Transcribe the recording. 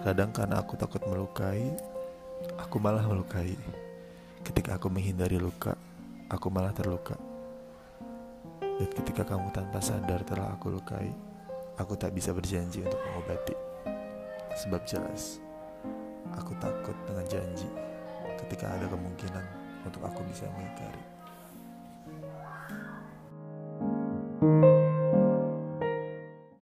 Terkadang karena aku takut melukai, aku malah melukai. Ketika aku menghindari luka, aku malah terluka. Dan ketika kamu tanpa sadar telah aku lukai, aku tak bisa berjanji untuk mengobati. Sebab jelas, aku takut dengan janji ketika ada kemungkinan untuk aku bisa mengingkari. thank you